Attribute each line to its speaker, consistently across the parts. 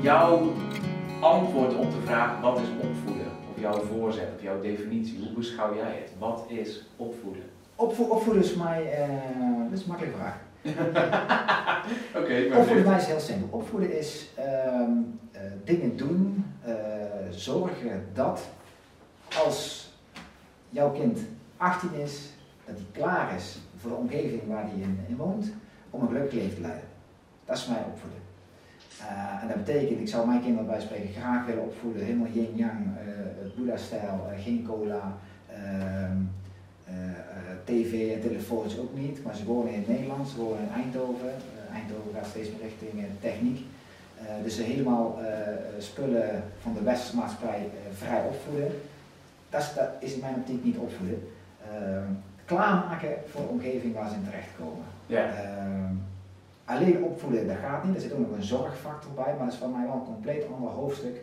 Speaker 1: jouw antwoord op de vraag wat is opvoeden? Of jouw voorzet, of jouw definitie, hoe beschouw jij het? Wat is opvoeden?
Speaker 2: Opvo opvoeden is mij, eh, dat is een makkelijke vraag.
Speaker 1: Oké, okay,
Speaker 2: Opvoeden mij is heel simpel. Opvoeden is ehm, eh, dingen doen, uh, zorgen dat als jouw kind 18 is, dat hij klaar is voor de omgeving waar hij in, in woont, om een gelukkig leven te leiden. Dat is voor mij opvoeden. Uh, en dat betekent, ik zou mijn kinderen bij spreken graag willen opvoeden, helemaal yin-yang, uh, Boeddha-stijl, uh, geen cola, ehm, tv en telefoons ook niet, maar ze wonen in het Nederlands, ze wonen in Eindhoven. Eindhoven gaat steeds meer richting techniek. dus ze helemaal spullen van de westerse maatschappij vrij opvoeden. Dat is, dat is in mijn optiek niet opvoeden. Ehm, klaarmaken voor de omgeving waar ze in terechtkomen. Ja. Alleen opvoeden, dat gaat niet. Er zit ook nog een zorgfactor bij, maar dat is voor mij wel een compleet ander hoofdstuk.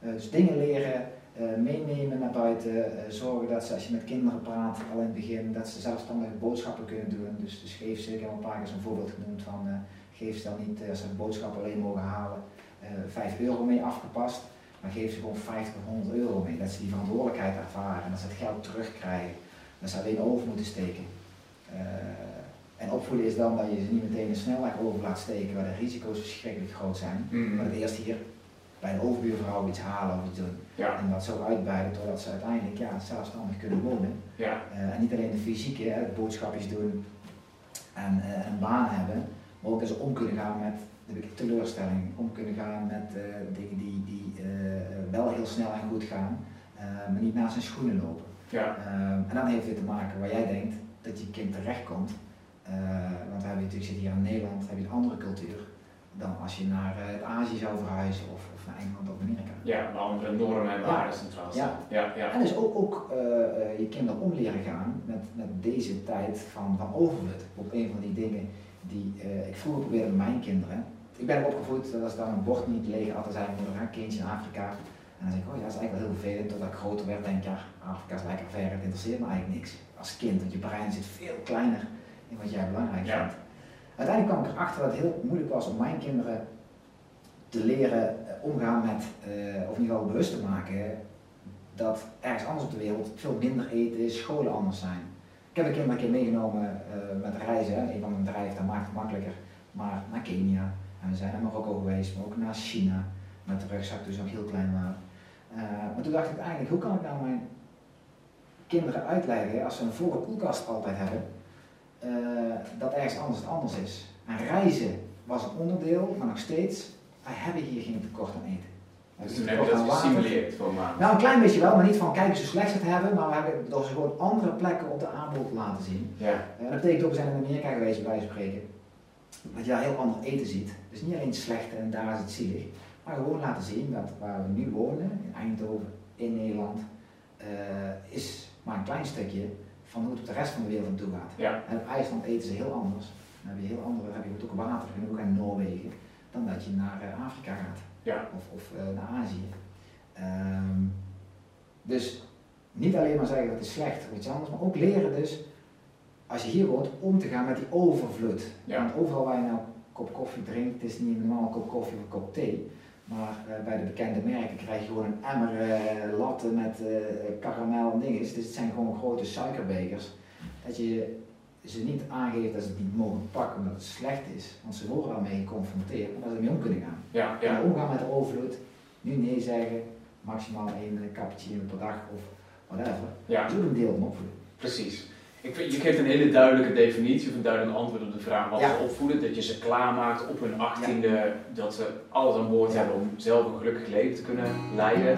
Speaker 2: Uh, dus dingen leren, uh, meenemen naar buiten, uh, zorgen dat ze als je met kinderen praat, al in het begin, dat ze zelfstandig boodschappen kunnen doen. Dus, dus geef ze, ik heb al een paar keer zo'n voorbeeld genoemd van, geef ze dan niet, als ze een boodschap alleen mogen halen, 5 euro mee afgepast, maar geef ze gewoon 50 of 100 euro mee. Dat ze die verantwoordelijkheid ervaren en dat ze het geld terugkrijgen. Dat ze alleen over moeten steken. En opvoeden is dan dat je ze niet meteen een snelheid over laat steken waar de risico's verschrikkelijk groot zijn. Mm. Maar het eerst hier bij een overbuurvrouw iets halen of iets doen. En dat zo uitbreiden totdat ze uiteindelijk ja, zelfstandig kunnen wonen. Ja. Uh, en niet alleen de fysieke, hè, boodschapjes doen en uh, een baan hebben, maar ook dat ze om kunnen gaan met de teleurstelling, om kunnen gaan met uh, dingen die, die wel heel snel en goed gaan, maar niet naast zijn schoenen lopen. Ja. en dan heeft het te maken waar jij denkt dat je kind terechtkomt uh, want we hebben natuurlijk zitten hier in Nederland, heb je een andere cultuur dan als je naar uh, Azië zou verhuizen of, of, naar Engeland of Amerika.
Speaker 1: Ja, andere normen en waarden centraal
Speaker 2: ja. ja. Ja, En dus ook, ook uh, je kinderen om leren gaan met, met deze tijd van, van overvloed. Op een van die dingen die ik vroeger probeerde met mijn kinderen. Ik ben opgevoed dat als dan een bord niet leeg had, dan zei mijn moeder, een kindje in Afrika. En dan zeg ik, oh ja, dat is eigenlijk wel heel vervelend. Totdat ik groter werd, denk ik, ja, Afrika is lekker ver, het interesseert me eigenlijk niks. Als kind, want je brein zit veel kleiner wat jij belangrijk vindt. Uiteindelijk kwam ik erachter dat het heel moeilijk was om mijn kinderen te leren eh, omgaan met, uh, of in ieder geval bewust te maken, dat ergens anders op de wereld veel minder eten is, scholen anders zijn. Ik heb de kinderen een keer meegenomen uh, met reizen, een van mijn bedrijven, dat maakt het makkelijker, maar naar Kenia. En we zijn naar Marokko geweest, maar ook naar China, met de rugzak, dus nog heel klein waren. Uh, maar toen dacht ik eigenlijk, hoe kan ik nou mijn kinderen uitleggen, als ze een volle koelkast altijd hebben, uh, dat ergens anders het anders is. En reizen was een onderdeel, maar nog steeds, wij hebben hier geen tekort aan eten.
Speaker 1: Dus toen heb je dat gesimuleerd voor maand?
Speaker 2: Nou, een klein beetje wel, maar niet van kijk hoe slecht het hebben, maar we hebben door ze gewoon andere plekken op de aanbod laten zien. Ja. Uh, dat betekent ook, we zijn in Amerika geweest bij spreken, dat je daar heel ander eten ziet. Dus niet alleen het slechte en daar is het zielig, maar gewoon laten zien dat waar we nu wonen, in Eindhoven, in Nederland, uh, is maar een klein stukje van hoe het op de rest van de wereld toe gaat. Ja. En op IJsland eten ze heel anders. Dan heb je heel andere, heb je ook water genoeg in Noorwegen, dan dat je naar uh, Afrika gaat. Ja. Of, of uh, naar Azië. Um, dus niet alleen maar zeggen dat het is slecht of iets anders, maar ook leren dus, als je hier woont, om te gaan met die overvloed. Ja. Want overal waar je nou een kop koffie drinkt, het is niet normaal een kop koffie of een kop thee. Maar uh, bij de bekende merken krijg je gewoon een emmer uh, latten met uh, karamel en dingen. Dus het zijn gewoon grote suikerbekers. Dat je ze niet aangeeft dat ze het niet mogen pakken omdat het slecht is. Want ze worden daarmee geconfronteerd en dat ze ermee om kunnen gaan. Ja, ja. En omgaan met de overvloed. Nu nee zeggen, maximaal één cappuccino per dag of whatever. Ja. Ook een deel van opvoeden.
Speaker 1: Precies. Ik vind, je geeft een hele duidelijke definitie of een duidelijk antwoord op de vraag wat ze opvoeden. Dat je ze klaarmaakt op hun achttiende, dat ze alles aan boord hebben om zelf een gelukkig leven te kunnen leiden.